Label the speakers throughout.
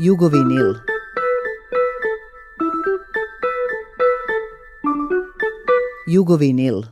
Speaker 1: Jugovinil. Jugovinil.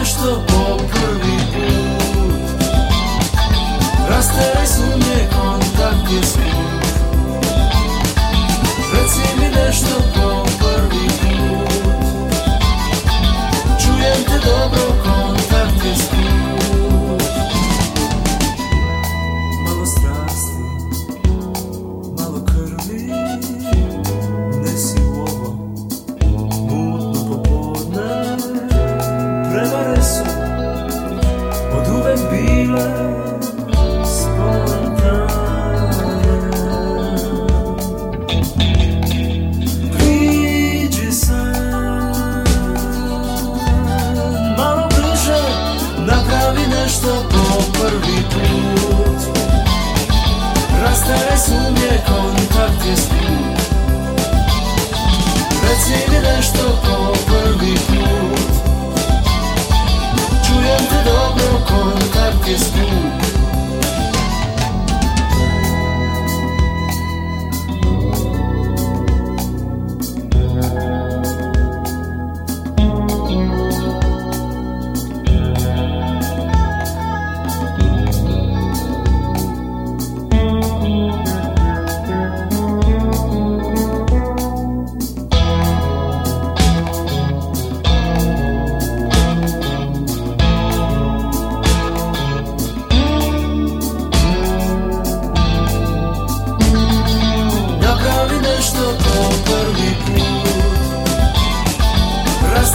Speaker 2: nešto po prvi put Rasteri su mje kontakt je Reci mi nešto po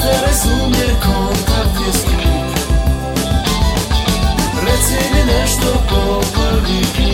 Speaker 2: te razumije kontakt je s njim Reci mi nešto popali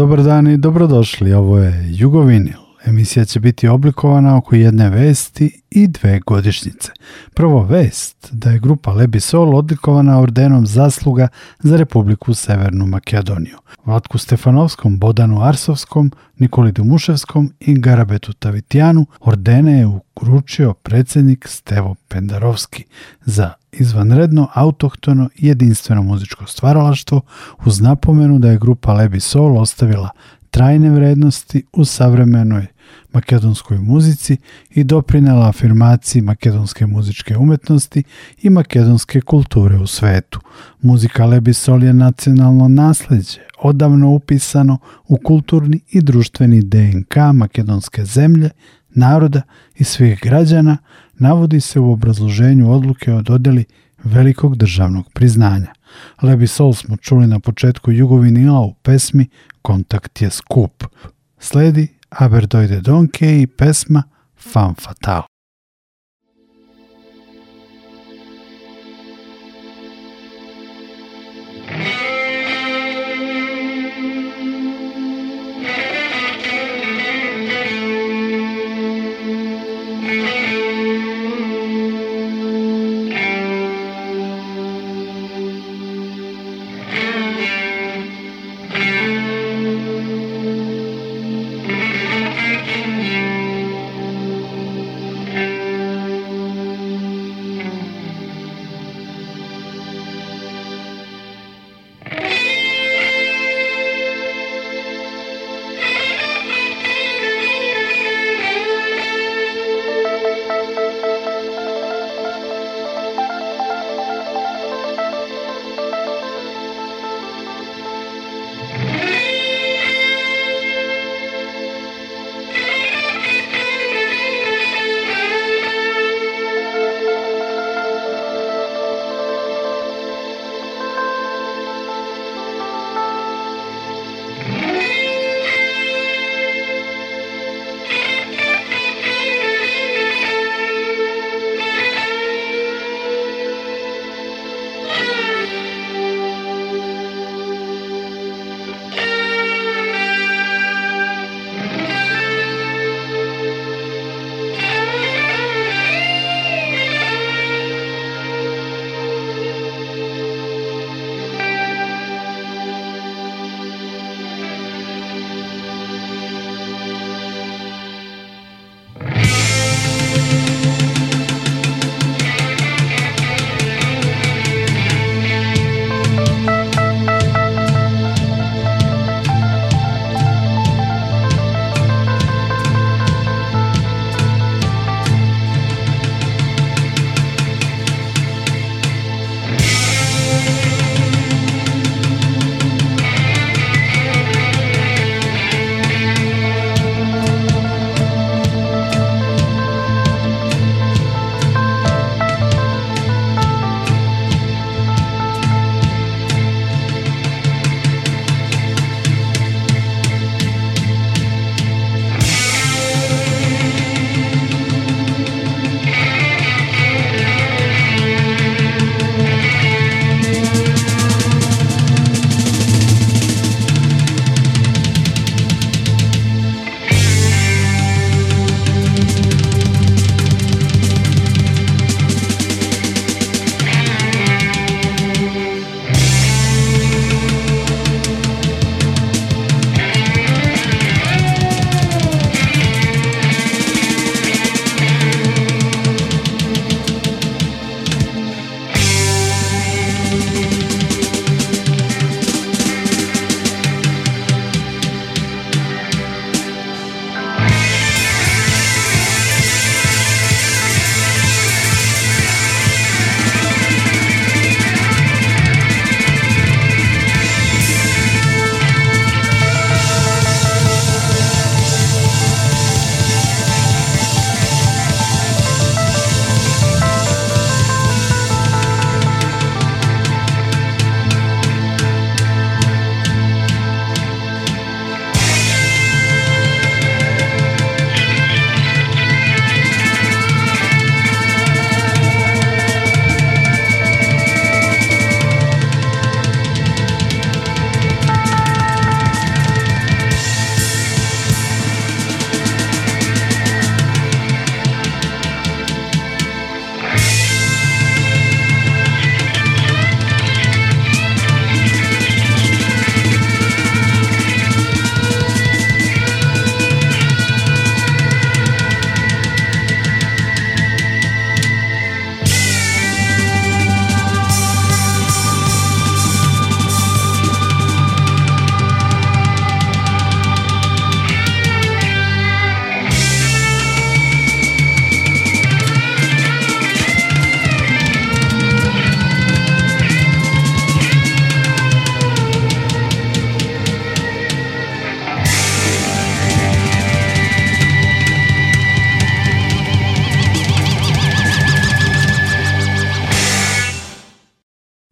Speaker 3: dobar dan i dobrodošli. Ovo je Jugovinil. Emisija će biti oblikovana oko jedne vesti i dve godišnjice. Prvo vest da je grupa Lebi Sol odlikovana ordenom zasluga za Republiku Severnu Makedoniju. Vlatku Stefanovskom, Bodanu Arsovskom, Nikoli Dumuševskom i Garabetu Tavitijanu ordene je u uručio predsjednik Stevo Pendarovski za izvanredno autohtono i jedinstveno muzičko stvaralaštvo uz napomenu da je grupa Lebi Soul ostavila trajne vrednosti u savremenoj makedonskoj muzici i doprinela afirmaciji makedonske muzičke umetnosti i makedonske kulture u svetu. Muzika Lebisol je nacionalno nasljeđe, odavno upisano u kulturni i društveni DNK makedonske zemlje naroda i svih građana navodi se u obrazloženju odluke o dodjeli velikog državnog priznanja. Lebi sol smo čuli na početku jugovinila u pesmi Kontakt je skup. Sledi Aberdojde Donke i pesma Fan Fatal.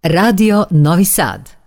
Speaker 4: Radio Novi Sad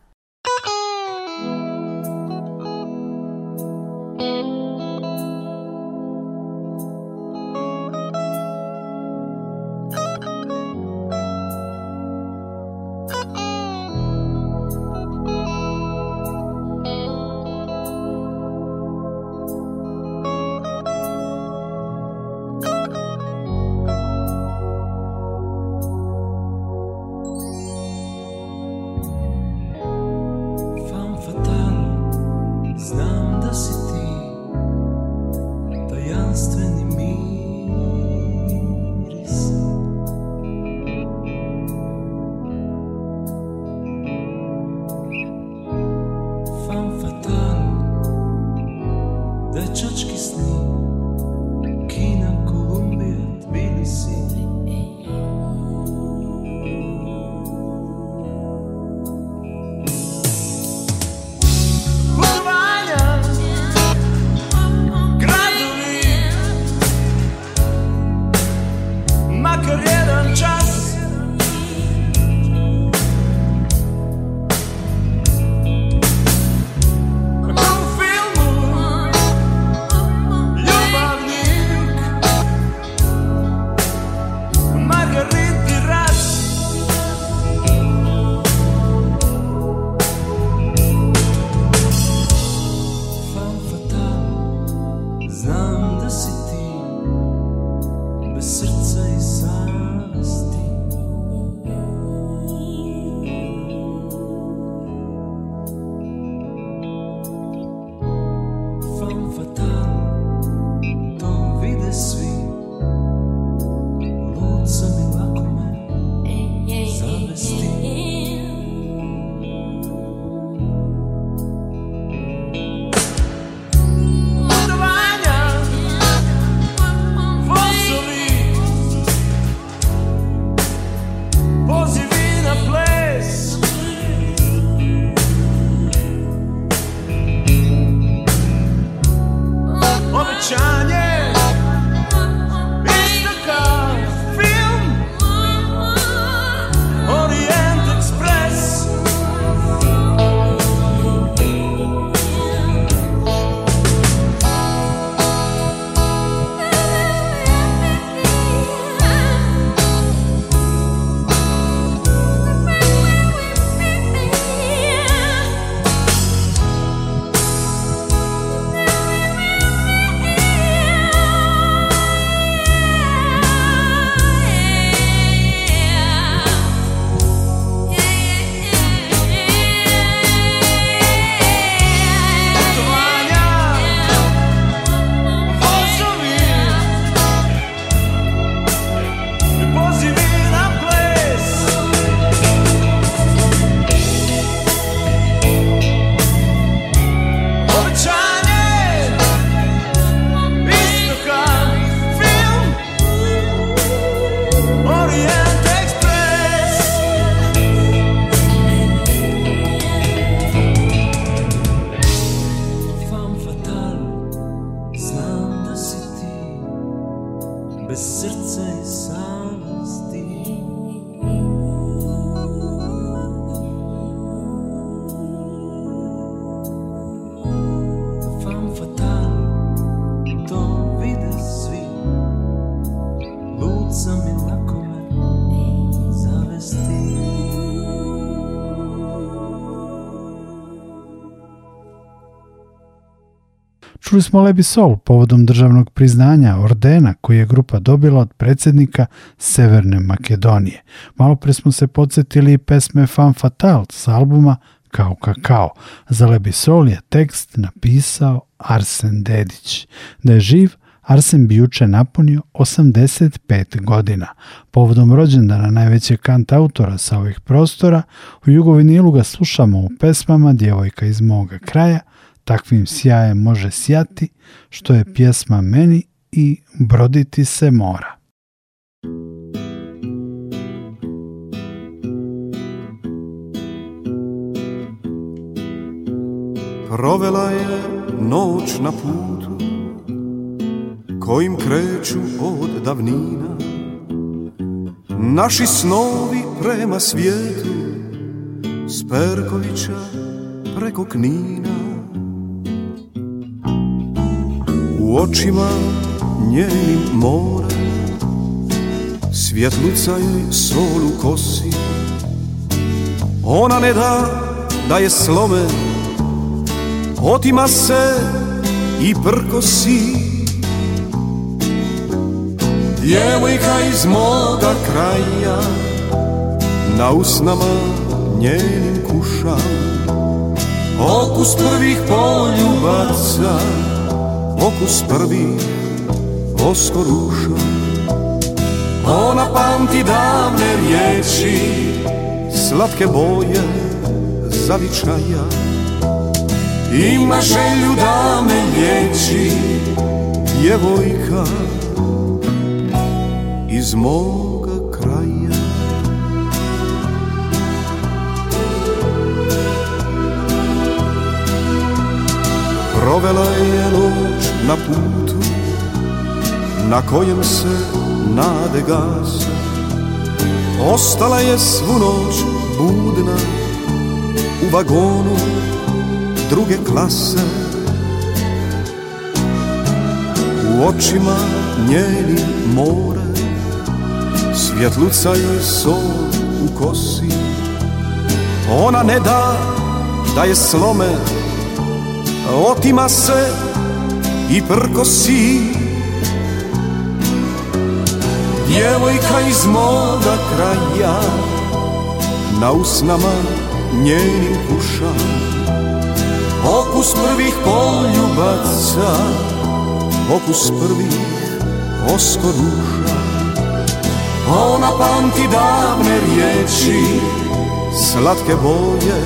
Speaker 4: Srce i savesti
Speaker 3: Čuli smo Lebi Sol povodom državnog priznanja ordena koji je grupa dobila od predsjednika Severne Makedonije. Malo pre smo se podsjetili i pesme Fan Fatal s albuma Kao kakao. Za Lebi Sol je tekst napisao Arsen Dedić. Da je živ, Arsen bi juče napunio 85 godina. Povodom rođendana najvećeg kant autora sa ovih prostora, u Jugovinilu ga slušamo u pesmama Djevojka iz moga kraja – takvim sjajem može sjati, što je pjesma meni i broditi se mora.
Speaker 5: Provela je noć na putu kojim kreću od davnina Naši snovi prema svijetu S preko Knina očima njenim more Svjetluca joj sol kosi Ona ne da da je slome Otima se i prkosi Djevojka iz moga kraja Na usnama njenim kuša Okus prvih poljubaca okus prvi oskoruša Ona pamti davne riječi Slatke boje zavičaja Ima želju da me liječi Djevojka iz mora Provela je noć na putu na kojem se nade gase Ostala je svu noć budna u vagonu druge klase U očima njeni more Svjetluca je sol u kosi Ona ne da da je slome otima se i prkosi Djevojka iz moga kraja Na usnama njenih kuša Okus prvih poljubaca Okus prvih oskoruša Ona pamti davne riječi Slatke boje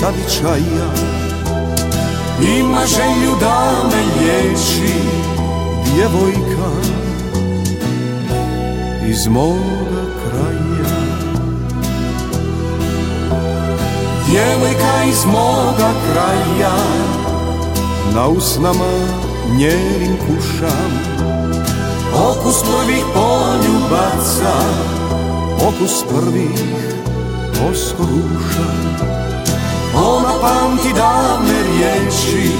Speaker 5: savičaja ima želju da me liječi Djevojka iz moga kraja Djevojka iz moga kraja Na usnama njenim kušam Okus prvih poljubaca Okus prvih oskoruša pamti davne riječi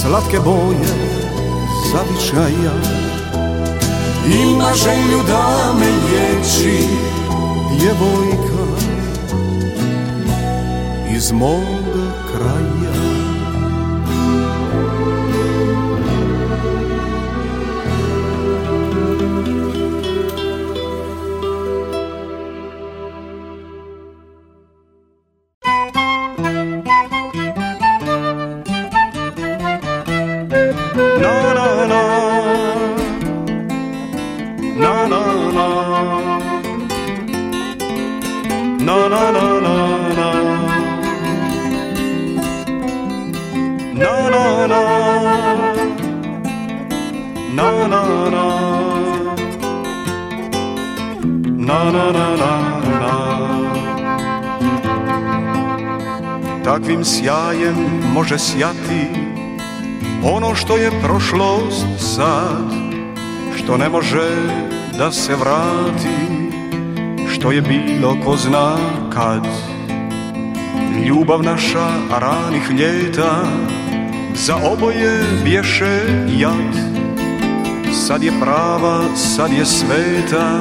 Speaker 5: Slatke boje zavičaja Ima želju da me je bojka iz moga kraja
Speaker 6: može sjati ono što je prošlost sad što ne može da se vrati što je bilo ko zna kad ljubav naša ranih ljeta za oboje bješe jad sad je prava sad je sveta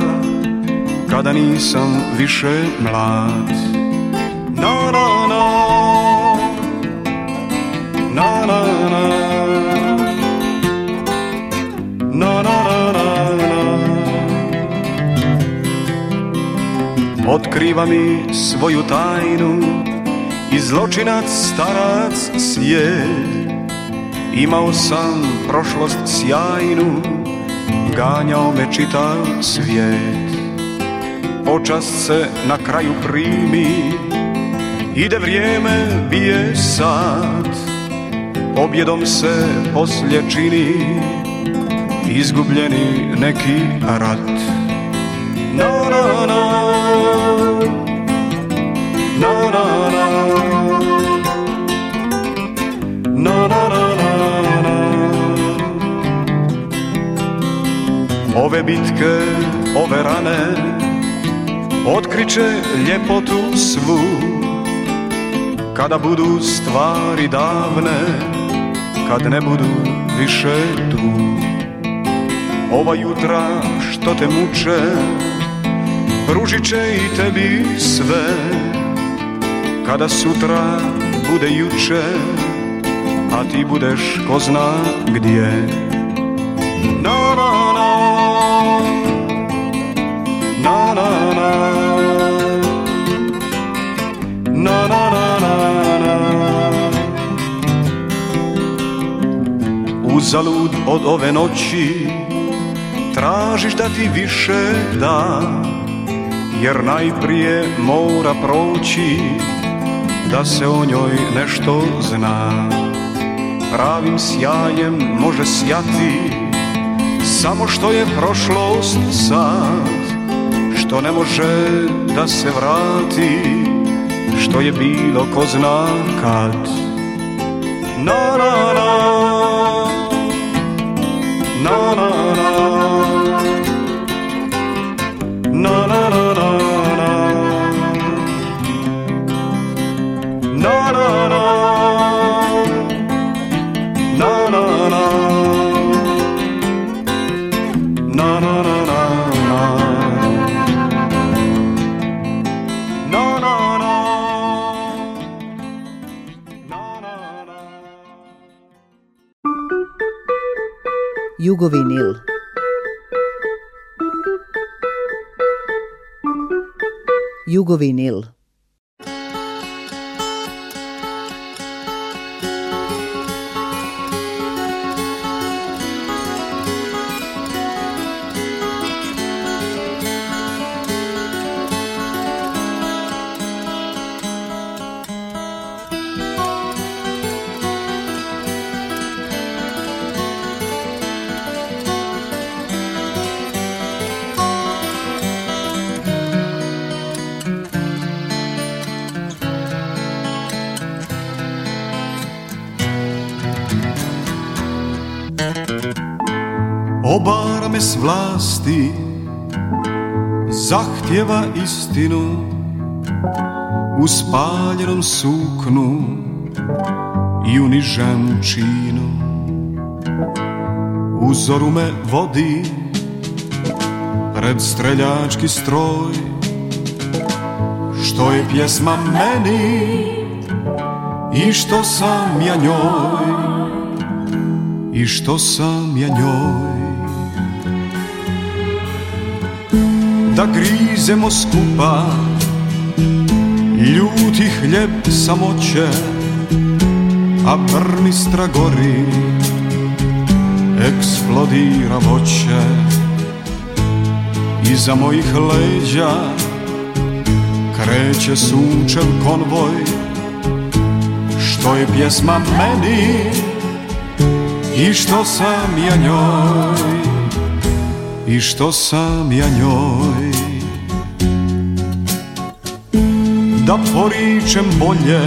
Speaker 6: kada nisam više mlad Otkriva mi svoju tajnu I zločinac starac svijet. Imao sam prošlost sjajnu Ganjao me čitav svijet Počast se na kraju primi Ide vrijeme, bije sad. Objedom se poslje čini Izgubljeni neki rat Ove bitke, ove rane Otkriće ljepotu svu Kada budu stvari davne Kad ne budu više tu Ova jutra što te muče Pružit će i tebi sve Kada sutra bude juče A ti budeš ko zna gdje no. uzalud od ove noći Tražiš da ti više da Jer najprije mora proći Da se o njoj nešto zna Pravim sjajem može sjati Samo što je prošlost sad Što ne može da se vrati Što je bilo ko zna kad Na na na no, no, no.
Speaker 7: Jugovinil. Jugovinil. obara me s vlasti Zahtjeva istinu u spaljenom suknu i u nižem činu Uzoru me vodi pred streljački stroj Što je pjesma meni i što sam ja njoj I što sam ja njoj da grizemo skupa Ljuti hljeb samoće, a brnistra gori Eksplodira voće Iza mojih leđa kreće sunčev konvoj Što je pjesma meni i što sam ja njoj i što sam ja njoj Da poričem bolje,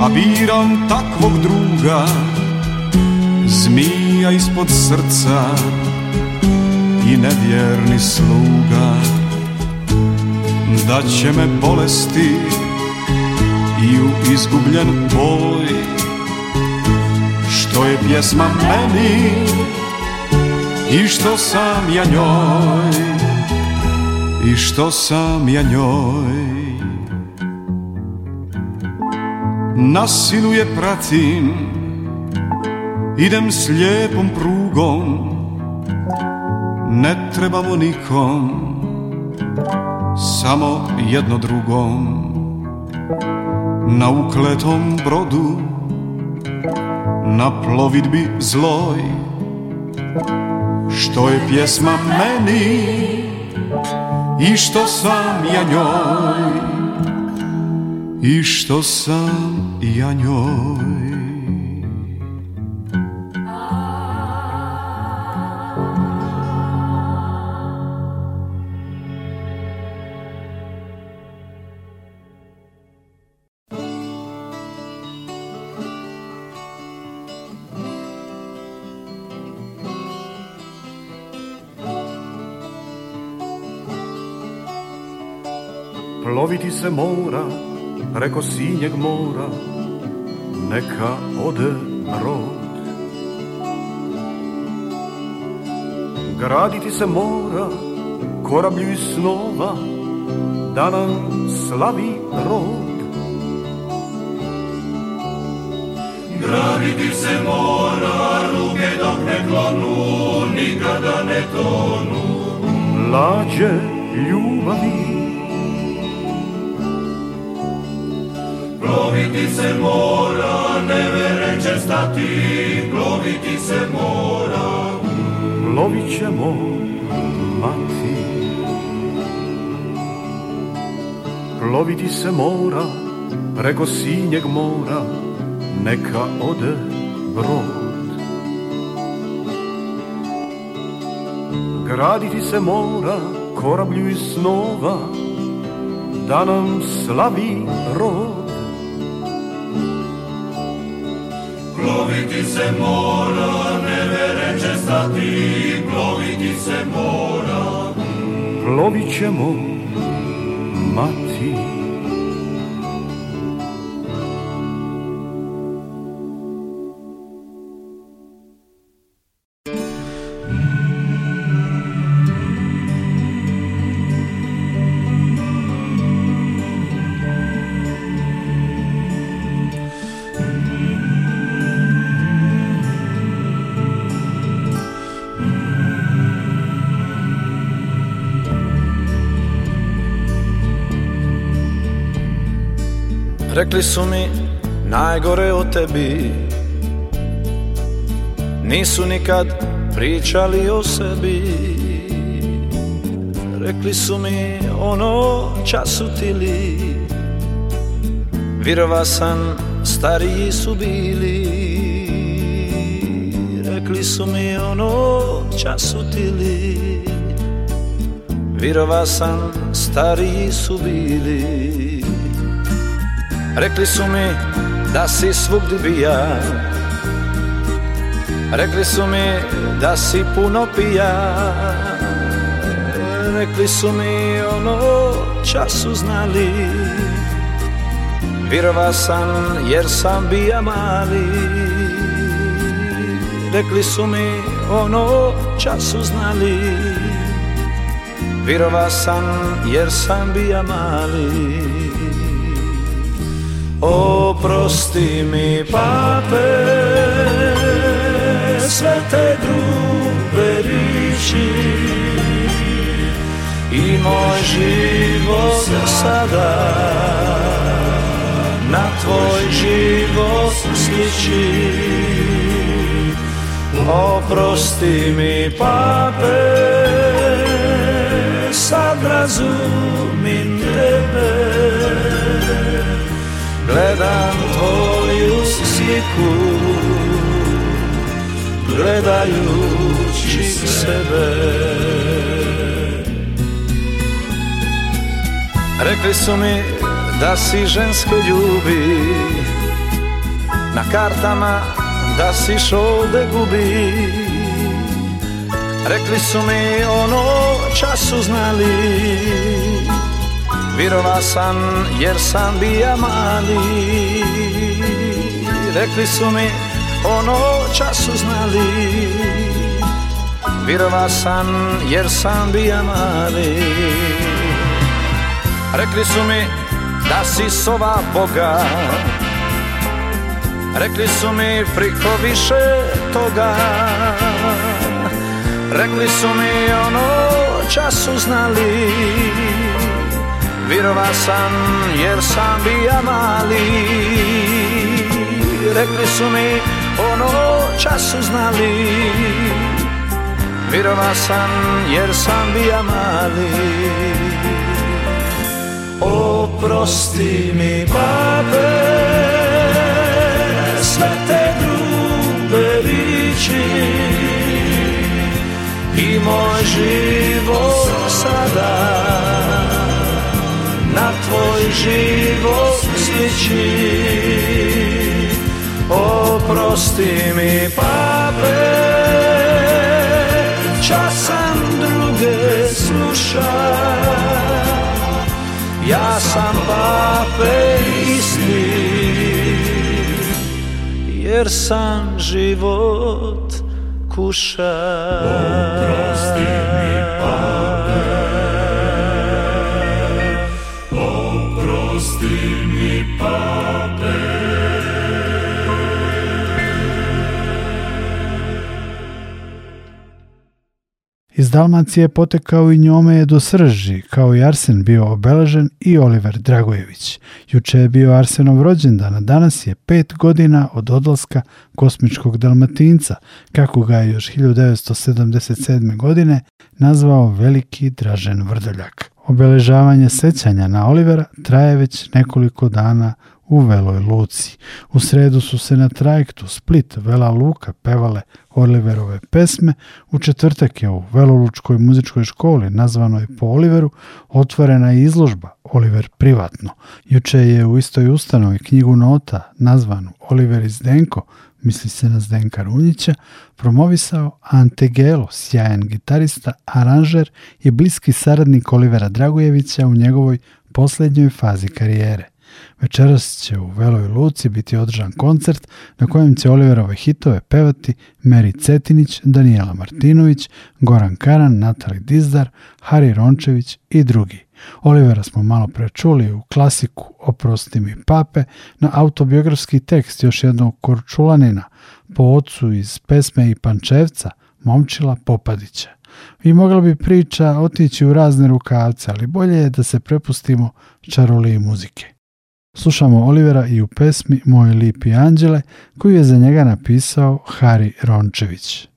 Speaker 7: a biram takvog druga Zmija ispod srca i nevjerni sluga Da će me bolesti i u izgubljen boj Što je pjesma meni i što sam ja njoj i što sam ja njoj Na silu je pratim Idem lijepom prugom Ne trebamo nikom Samo jedno drugom Na ukletom brodu Na plovidbi zloj što je pjesma meni i što sam ja njoj i što sam ja njoj
Speaker 8: preko sinjeg mora neka ode rod Graditi se mora korablju i snova da nam slavi rod
Speaker 9: Graditi se mora ruke dok ne klonu nikada ne tonu
Speaker 8: lađe ljubavi
Speaker 9: Ploviti se mora,
Speaker 8: neveren će
Speaker 9: stati, ploviti se
Speaker 8: mora. lovit ćemo, mati. Ploviti se mora, preko sinjeg mora, neka ode brod. Graditi se mora, korablju i snova, da nam slavi rod.
Speaker 9: ploviti se mora, nevere će stati, ploviti se mora.
Speaker 8: Plovit ćemo
Speaker 10: Rekli su mi najgore o tebi Nisu nikad pričali o sebi Rekli su mi ono li Virova sam, stariji su bili Rekli su mi ono li Virova sam, stariji su bili Rekli su mi da si svugdje bija Rekli su mi da si puno pija Rekli su mi ono času znali Virova sam jer sam bija mali Rekli su mi ono času znali Virova sam jer sam bija mali Oprosti mi pape sve te grube riči i moj život sada na tvoj život sliči Oprosti mi pape sad razumim tebe Gledam tvoju sliku Gledajući sebe Rekli su mi da si žensko ljubi Na kartama da si šolde gubi Rekli su mi ono času znali Virova san jer sam bija mali Rekli su mi ono času znali Virova sam jer sam bija mali Rekli su mi da si sova Boga Rekli su mi priko toga Rekli su mi ono času znali virova sam jer sam bija mali Rekli su mi ono čas znali Virova sam jer sam bija mali Oprosti mi babe sve te grube riči I moj život sada tvoj život sliči Oprosti mi pape Časam druge sluša
Speaker 8: Ja sam pape isti Jer sam život kuša Oprosti mi pape
Speaker 11: Iz Dalmacije potekao i njome je do Srži, kao i Arsen bio obeležen i Oliver Dragojević. Juče je bio Arsenov rođendan, a danas je pet godina od odlaska kosmičkog Dalmatinca, kako ga je još 1977. godine nazvao Veliki Dražen Vrdoljak. Obeležavanje sećanja na Olivera traje već nekoliko dana u Veloj Luci. U sredu su se na trajektu Split, Vela Luka pevale Oliverove pesme, u četvrtak je u Velolučkoj muzičkoj školi, nazvanoj po Oliveru, otvorena je izložba Oliver privatno. Juče je u istoj ustanovi knjigu nota, nazvanu Oliver iz Denko, misli se na Zdenka Runjića, promovisao Ante Gelo, sjajan gitarista, aranžer i bliski saradnik Olivera Dragojevića u njegovoj posljednjoj fazi karijere. Večeras će u Veloj Luci biti održan koncert na kojem će Oliverove hitove pevati Meri Cetinić, Danijela Martinović, Goran Karan, Natali Dizdar, Hari Rončević i drugi. Olivera smo malo prečuli u klasiku Oprosti mi pape na autobiografski tekst još jednog korčulanina po ocu iz pesme i pančevca Momčila Popadića. I mogla bi priča otići u razne rukavce, ali bolje je da se prepustimo čaroliji muzike. Slušamo Olivera i u pesmi Moje lipi anđele koju je za njega napisao Hari Rončević.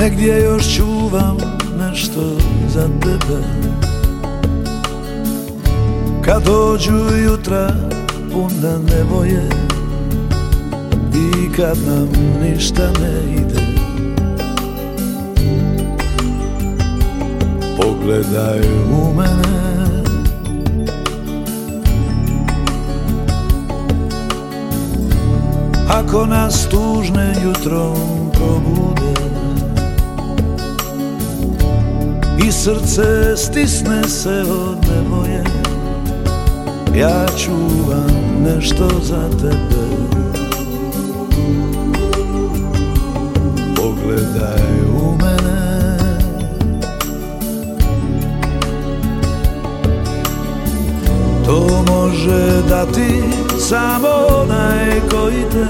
Speaker 12: Negdje još čuvam nešto za tebe Kad dođu jutra puna nebo je I kad nam ništa ne ide Pogledaj u mene Ako nas tužne jutro probude I srce stisne se od nebo ja čuvam nešto za tebe Pogledaj u mene To može dati samo onaj koji te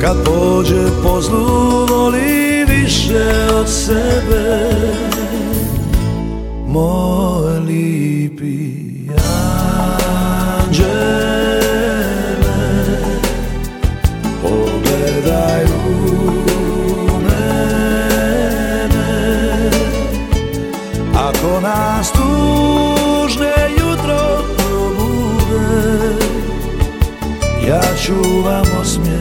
Speaker 12: Kad pođe po zlu voli više od sebe Moj tipi anđele u mene ako nas tužne jutro probude ja čuvam osmijeh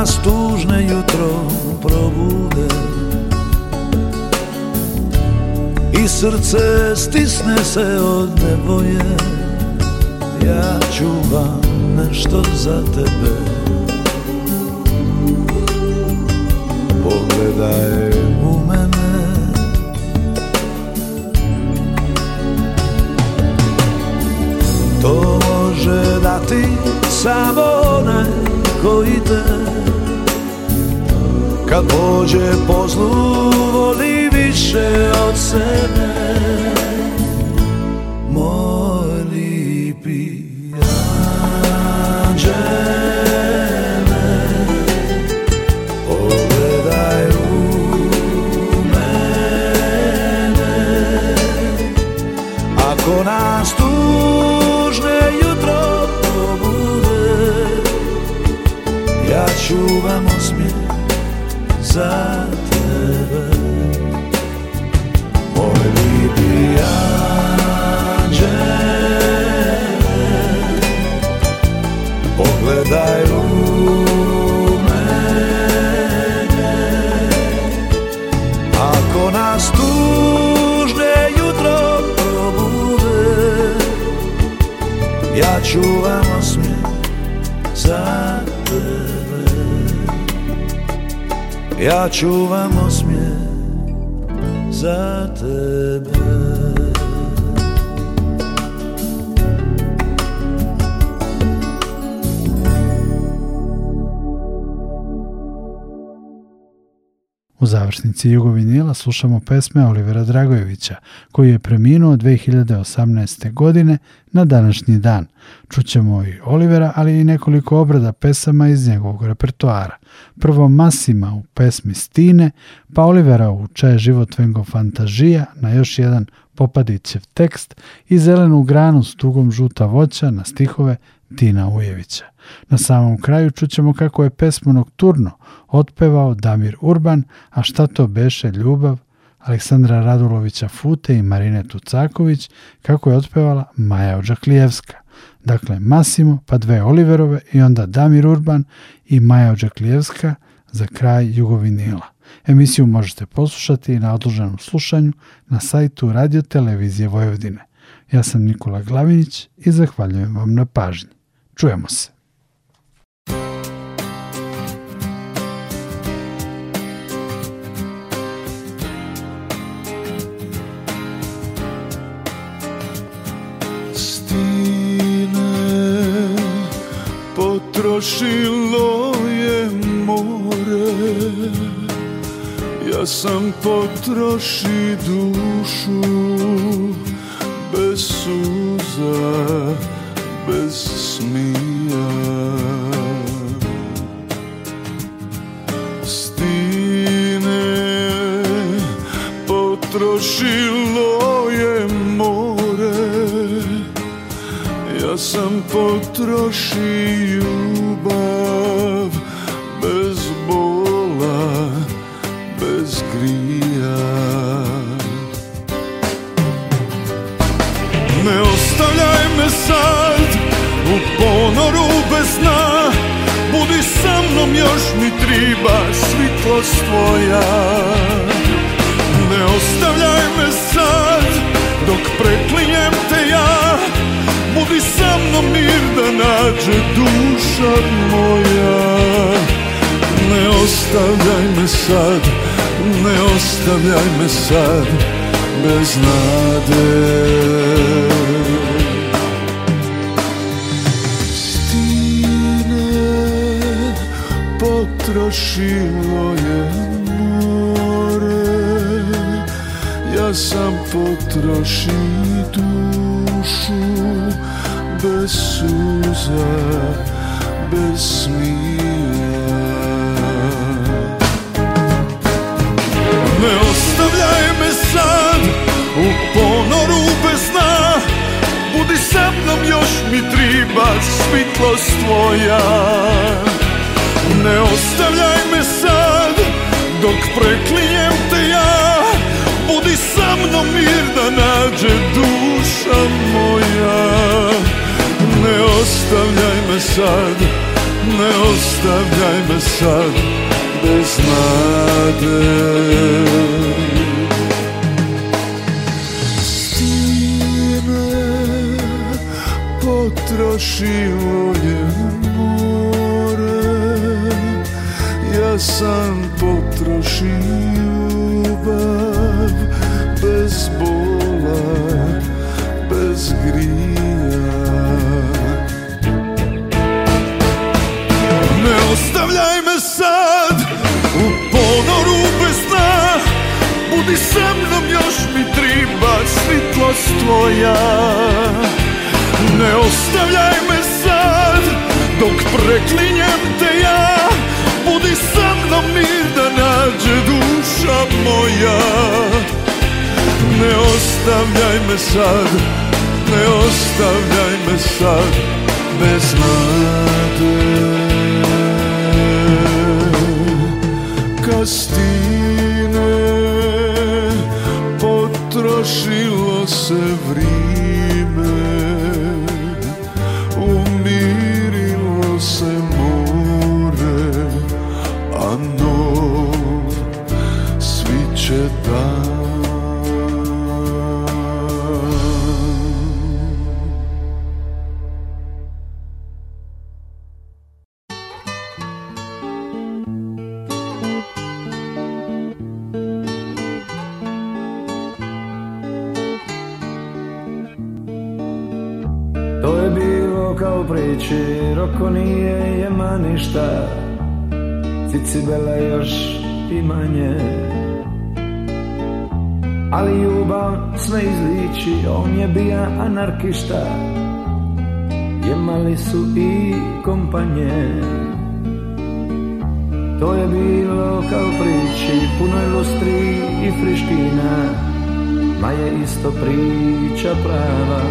Speaker 12: nas tužne jutro probude I srce stisne se od neboje Ja čuvam nešto za tebe Pogledaj u mene To može dati samo onaj koji te kad pođe po zlu voli više od sebe desire. ja čuvam osmijeh za te
Speaker 11: godišnjici Jugovinila slušamo pesme Olivera Dragojevića, koji je preminuo 2018. godine na današnji dan. Čućemo i Olivera, ali i nekoliko obrada pesama iz njegovog repertoara. Prvo Masima u pesmi Stine, pa Olivera u Čaje život vengo fantažija na još jedan Popadićev tekst i Zelenu granu s tugom žuta voća na stihove Tina Ujevića. Na samom kraju čućemo kako je pesmu Nokturno otpevao Damir Urban, a šta to beše ljubav Aleksandra Radulovića Fute i Marine Tucaković, kako je otpevala Maja Ođaklijevska. Dakle, Masimo, pa dve Oliverove i onda Damir Urban i Maja Ođaklijevska za kraj Jugovinila. Emisiju možete poslušati na odloženom slušanju na sajtu Radio Televizije Vojvodine. Ja sam Nikola Glavinić i zahvaljujem vam na pažnji. Čujemo se.
Speaker 13: Stine potrošilo je more Ja sam potroši dušu bez suza bez smija Stine potrošilo je more Ja sam potrošio ljubav bez bola, bez grija Ne ostavljaj me sad ponoru bez dna Budi sa mnom još mi triba svitlost tvoja Ne ostavljaj me sad dok preklinjem te ja Budi sa mnom mir da nađe duša moja Ne ostavljaj me sad, ne ostavljaj me sad bez nadej istrošilo je more Ja sam potrošio dušu Bez suza, bez smija Ne ostavljaj me sam u ponoru bez dna Budi sa mnom još mi tribaš svitlost tvoja ne ostavljaj me sad Dok preklinjem te ja Budi sa mnom mir da nađe duša moja Ne ostavljaj me sad Ne ostavljaj me sad Bez nade Stine potrošilo je sam potroši ljubav bez bola, bez grija Ne ostavljaj me sad u ponoru bez sna Budi sa mnom još mi triba svitlost tvoja Ne ostavljaj me sad dok preklinjem mir da nađe duša moja Ne ostavljaj me sad, ne ostavljaj me sad bez nade Kastine, potrošilo se vrijeme
Speaker 14: parkišta Jemali su i kompanje To je bilo kao priči Puno je i friština Ma je isto priča prava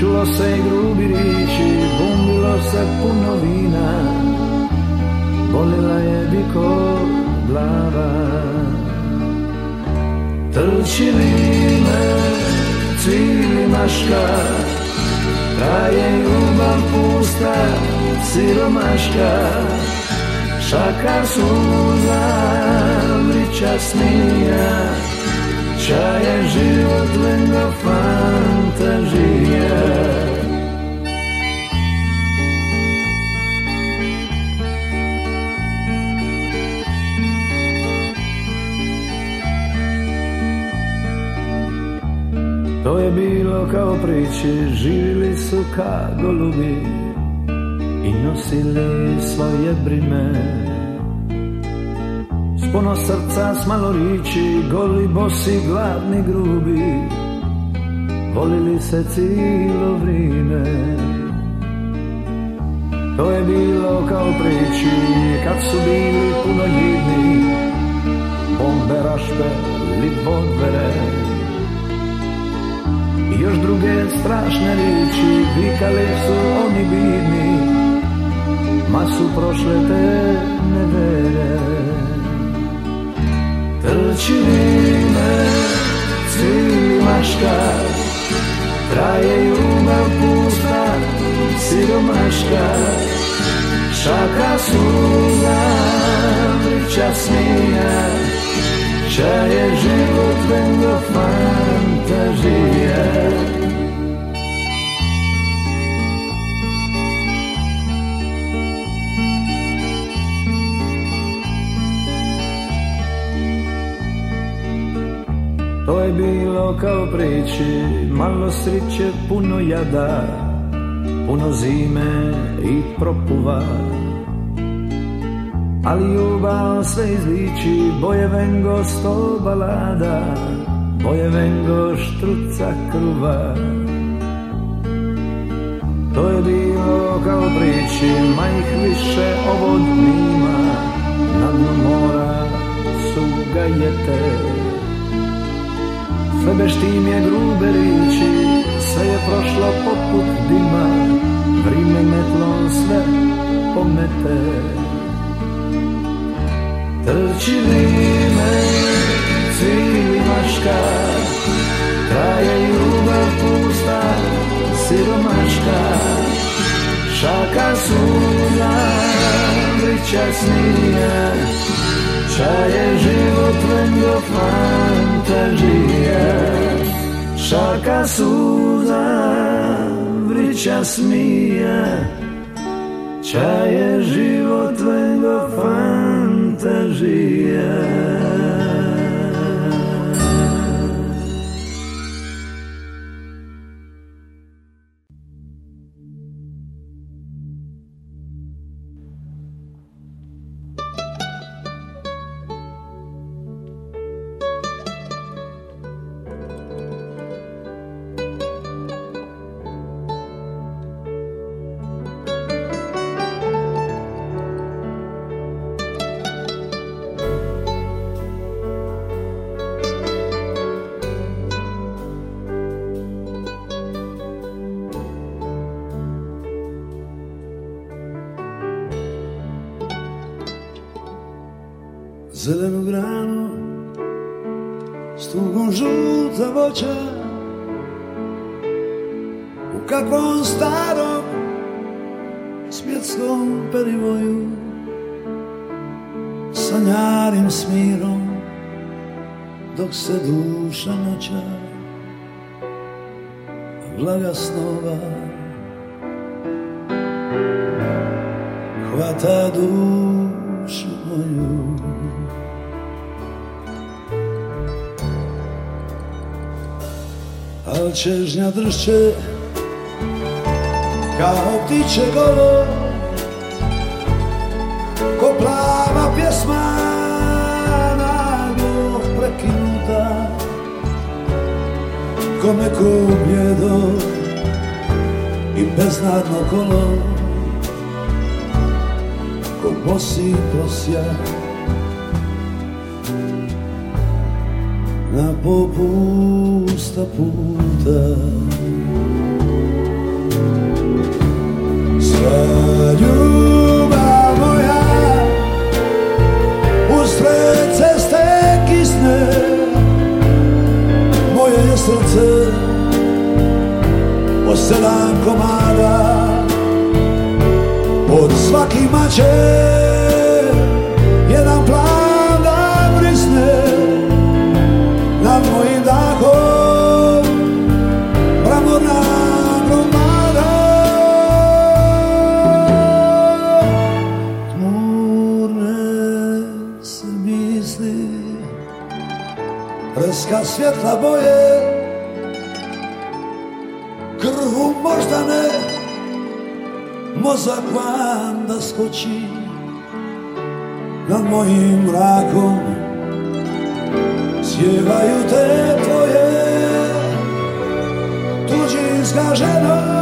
Speaker 14: Čulo se i grubi riči Bumbilo se puno vina Bolila je biko glava Trčili me cilimaška Ta je ljubav pusta, siromaška Šaka suza, vrića smija Ča je život lenga fantažija To je bilo kao priče, živili su ka golubi i nosili svoje brime. S puno srca, s malo riči, goli, bosi, gladni, grubi, volili se cijelo vrijeme. To je bilo kao priči, kad su bili puno jedni, bombe li bombere još druge strašne riječi Vikali su oni bidni Masu prošle te Trči Trčini me cvili maška Trajeju me pusta siromaška Šaka suza Vrća smija Ča je život ben do kao priče, malo sriće, puno jada, puno zime i propuva. Ali ljubav sve izliči, boje vengo sto balada, boje vengo štruca kruva. To je bilo kao priči, ma ih više nima, na dnu mora su gajete je grube riči Sve je prošlo poput dima Vrime metlom sve pomete Trči vrime maška Traje ljubav pusta Siromaška Šaka suza Vrića snije Čaje život ven do fantazije Šaka suza vrića smije Čaje život ven do fantazije
Speaker 15: zeleną grano, z tługą żółta bocia, ukakłą staro, smiecką periwoju, sanjarem smirą, dok se duša noća, vlaga snova, hvata duša. čežnja drže Kao ptiće golo Ko plava pjesma Naglo prekinuta ko neko ubljedo I beznadno kolo Ko posi prosjak na popusta puta Sva ljubav moja Usred ceste kisne Moje srce Po sedam komada Pod svaki mače. neka svjetla boje Krvu možda ne Mozak vam da skoči Nad mojim mrakom Sjevaju te tvoje tuđinska zgaženo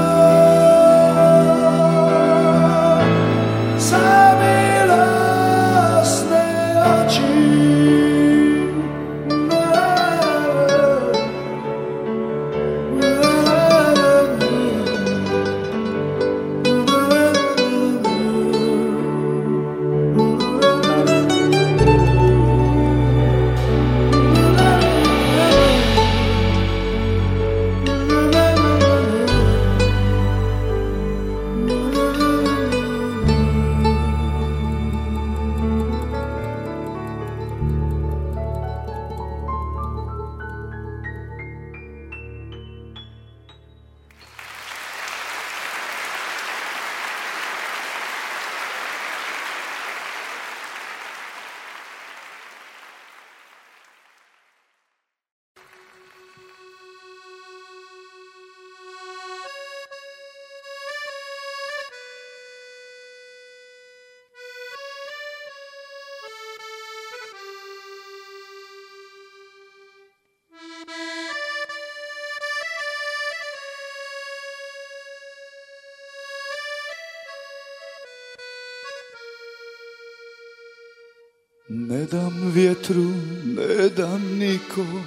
Speaker 15: Ne dam vjetru, ne dam nikom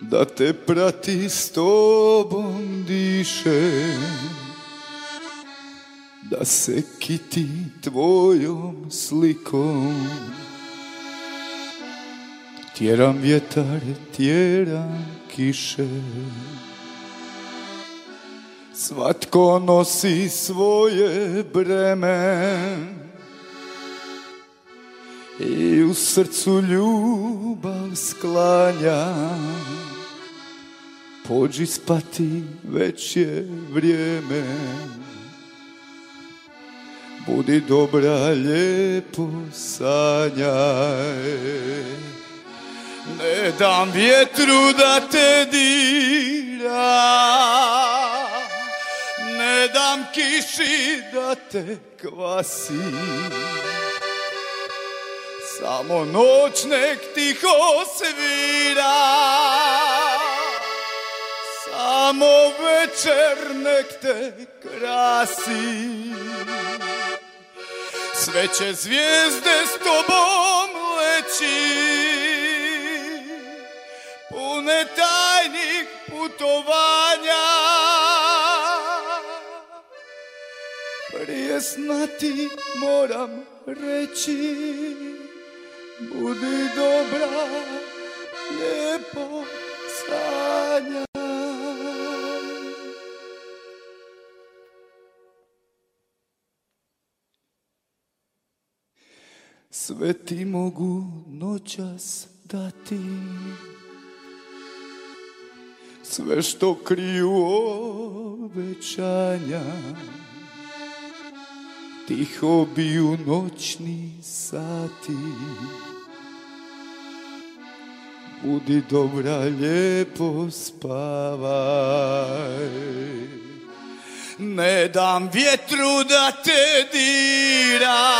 Speaker 15: Da te prati s tobom Da se kiti tvojom slikom Tjeram vjetar, tjeram kiše Svatko nosi svoje breme
Speaker 16: i u srcu ljubav sklanja Pođi spati, već je vrijeme Budi dobra, lijepo sanjaj Ne dam vjetru da te dira Ne dam kiši da te kvasi samo noč nek tiho svira, samo večer nek te krasi. Sveče zvijezde s tobom leči, pune tajnih putovanja. Prije snati moram reći, Budi dobra, lijepo sanja. Sve ti mogu noćas dati Sve što kriju obećanja Tiho biju noćni sati Budi dobra, lijepo spavaj Ne dam vjetru da te dira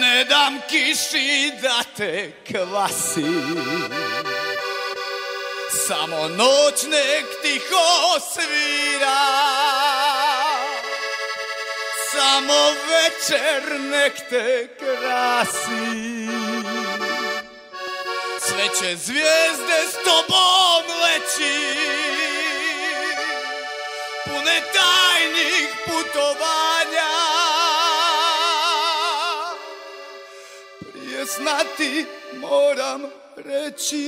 Speaker 16: Ne dam kiši da te kvasi Samo noć nek tiho svira Samo nek te krásy. Sveče zvijezde s tobom leči, pune tajnih putovanja. prije znati moram reći,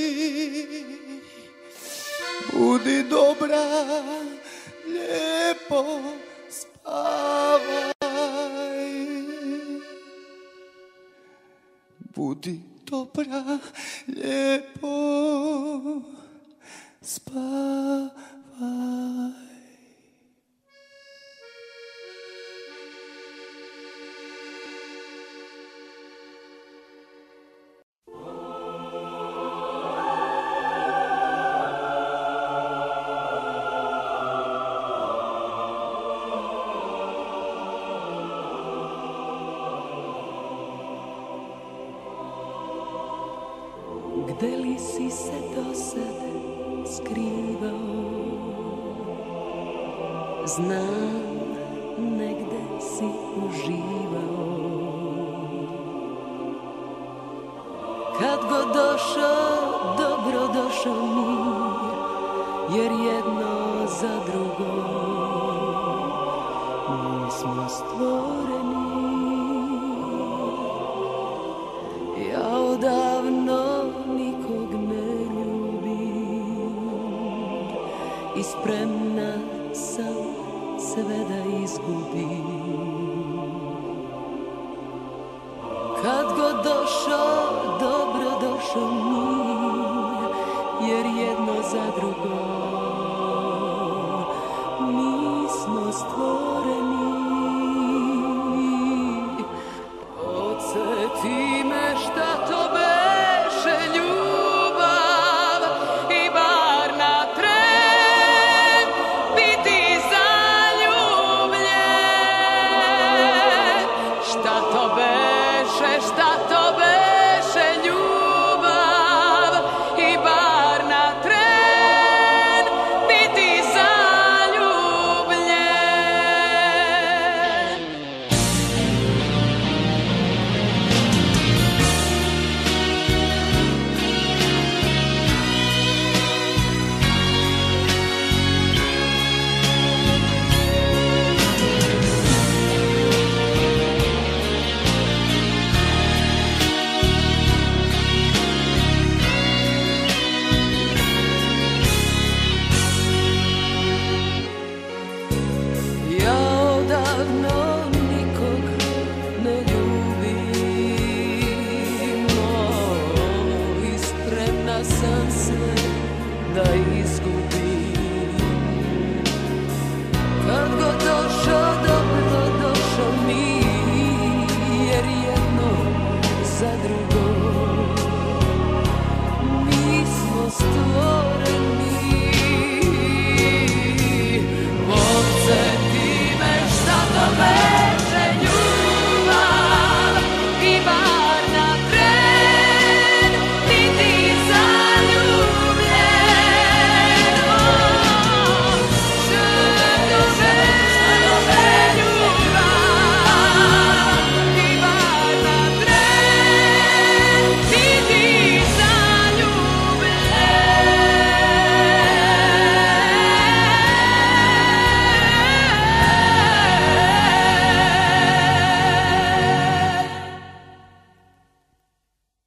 Speaker 16: budi dobra, lijepo spava. budi dobra, lijepo spavaj.